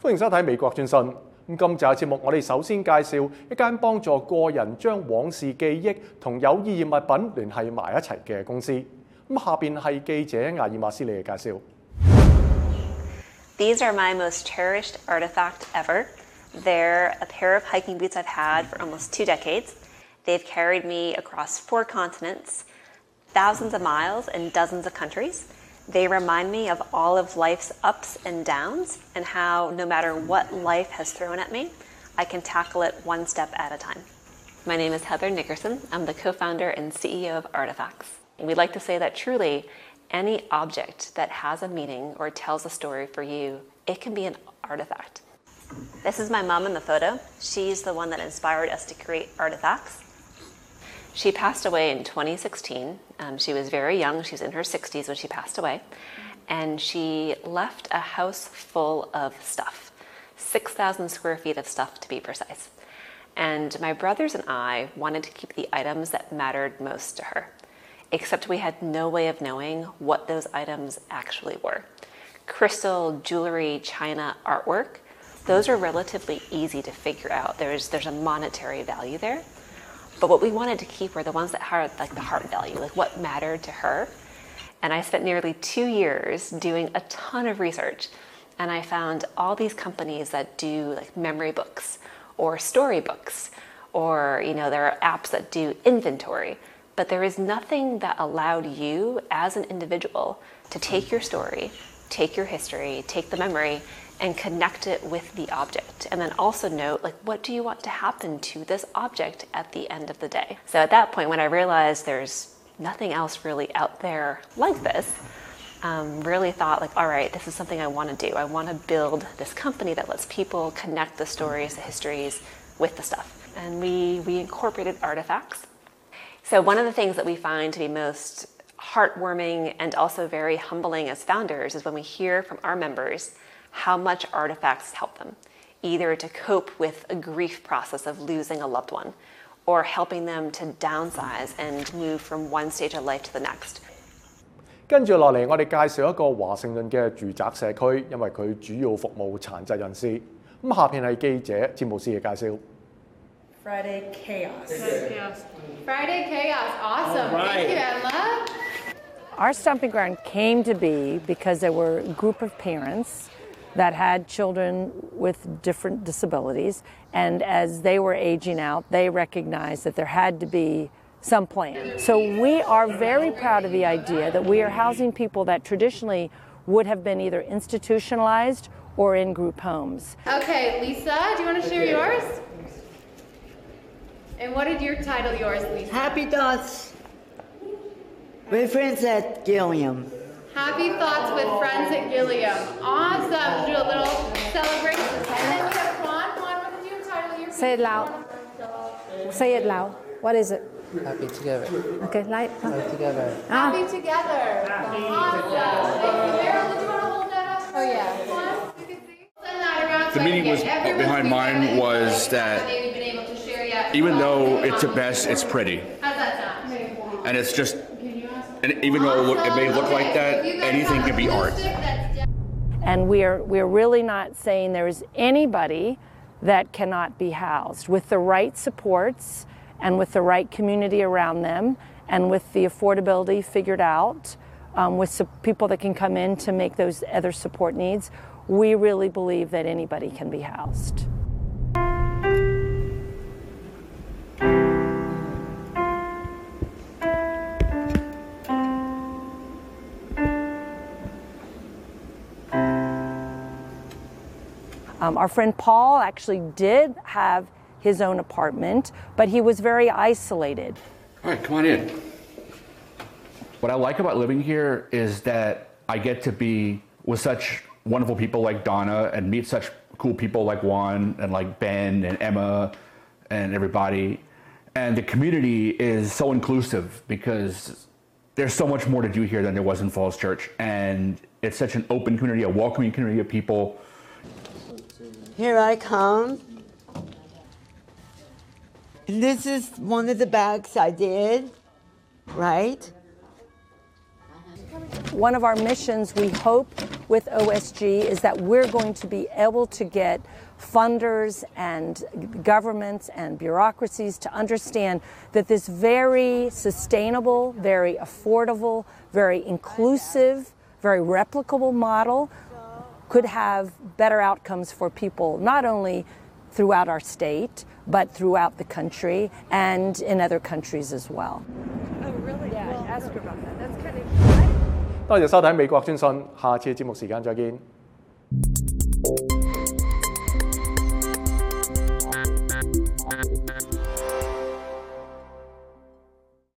歡迎收睇美國專訊。咁今集嘅節目，我哋首先介紹一間幫助個人將往事記憶同有意義物品聯繫埋一齊嘅公司。咁下邊係記者亞爾馬斯利嘅介紹。These are my most cherished artifact ever. They're a pair of hiking boots I've had for almost two decades. They've carried me across four continents, thousands of miles, and dozens of countries. They remind me of all of life's ups and downs and how no matter what life has thrown at me, I can tackle it one step at a time. My name is Heather Nickerson. I'm the co founder and CEO of Artifacts. We'd like to say that truly, any object that has a meaning or tells a story for you, it can be an artifact. This is my mom in the photo. She's the one that inspired us to create artifacts. She passed away in 2016. Um, she was very young. She was in her 60s when she passed away. And she left a house full of stuff 6,000 square feet of stuff to be precise. And my brothers and I wanted to keep the items that mattered most to her, except we had no way of knowing what those items actually were. Crystal, jewelry, china, artwork, those are relatively easy to figure out. There's, there's a monetary value there. But what we wanted to keep were the ones that had like the heart value, like what mattered to her. And I spent nearly two years doing a ton of research. And I found all these companies that do like memory books or storybooks, or you know, there are apps that do inventory. But there is nothing that allowed you as an individual to take your story, take your history, take the memory, and connect it with the object. And then also note, like, what do you want to happen to this object at the end of the day? So at that point, when I realized there's nothing else really out there like this, um, really thought, like, all right, this is something I want to do. I want to build this company that lets people connect the stories, the histories with the stuff. And we, we incorporated artifacts. So, one of the things that we find to be most heartwarming and also very humbling as founders is when we hear from our members how much artifacts help them, either to cope with a grief process of losing a loved one, or helping them to downsize and move from one stage of life to the next. 跟住落嚟，我哋介绍一个华盛顿嘅住宅社区，因为佢主要服务残疾人士。咁下边系记者詹姆斯嘅介绍。 Friday chaos. Chaos. Friday chaos. Awesome. Thank you, Emma. Our stomping ground came to be because there were a group of parents that had children with different disabilities, and as they were aging out, they recognized that there had to be some plan. So we are very proud of the idea that we are housing people that traditionally would have been either institutionalized or in group homes. Okay, Lisa, do you want to share yours? And what did your title yours, Lisa? Happy thoughts with friends at Gilliam. Happy Thoughts with Friends at Gilliam. Awesome. Do a little celebration. And then we have Juan. Juan, what did you title your Say it loud. Say it loud. What is it? Happy together. Okay, light. Happy together. Ah, Happy Together. Awesome. Thank you. Meryl, did you want to hold that up? Oh, yeah. Juan, you can see. Send that around The so I meaning was behind mine was that They've been able to share yet. even though it's a mess, it's pretty. How's that sound? And it's just, and even though it may look like that, Okay, so you guys anything can be art. And we're, we're really not saying there's anybody that cannot be housed. With the right supports and with the right community around them and with the affordability figured out, um, with some people that can come in to make those other support needs, we really believe that anybody can be housed. Um, our friend Paul actually did have his own apartment, but he was very isolated. All right, come on in. What I like about living here is that I get to be with such wonderful people like Donna and meet such cool people like Juan and like Ben and Emma and everybody. And the community is so inclusive because there's so much more to do here than there was in Falls Church. And it's such an open community, a welcoming community of people. Here I come. And this is one of the bags I did, right? One of our missions we hope with OSG is that we're going to be able to get funders and governments and bureaucracies to understand that this very sustainable, very affordable, very inclusive, very replicable model could have better outcomes for people, not only throughout our state, but throughout the country and in other countries as well. Oh, really? Yeah, ask her about that. That's kind of. 多谢收睇美国专讯，下次节目时间再见。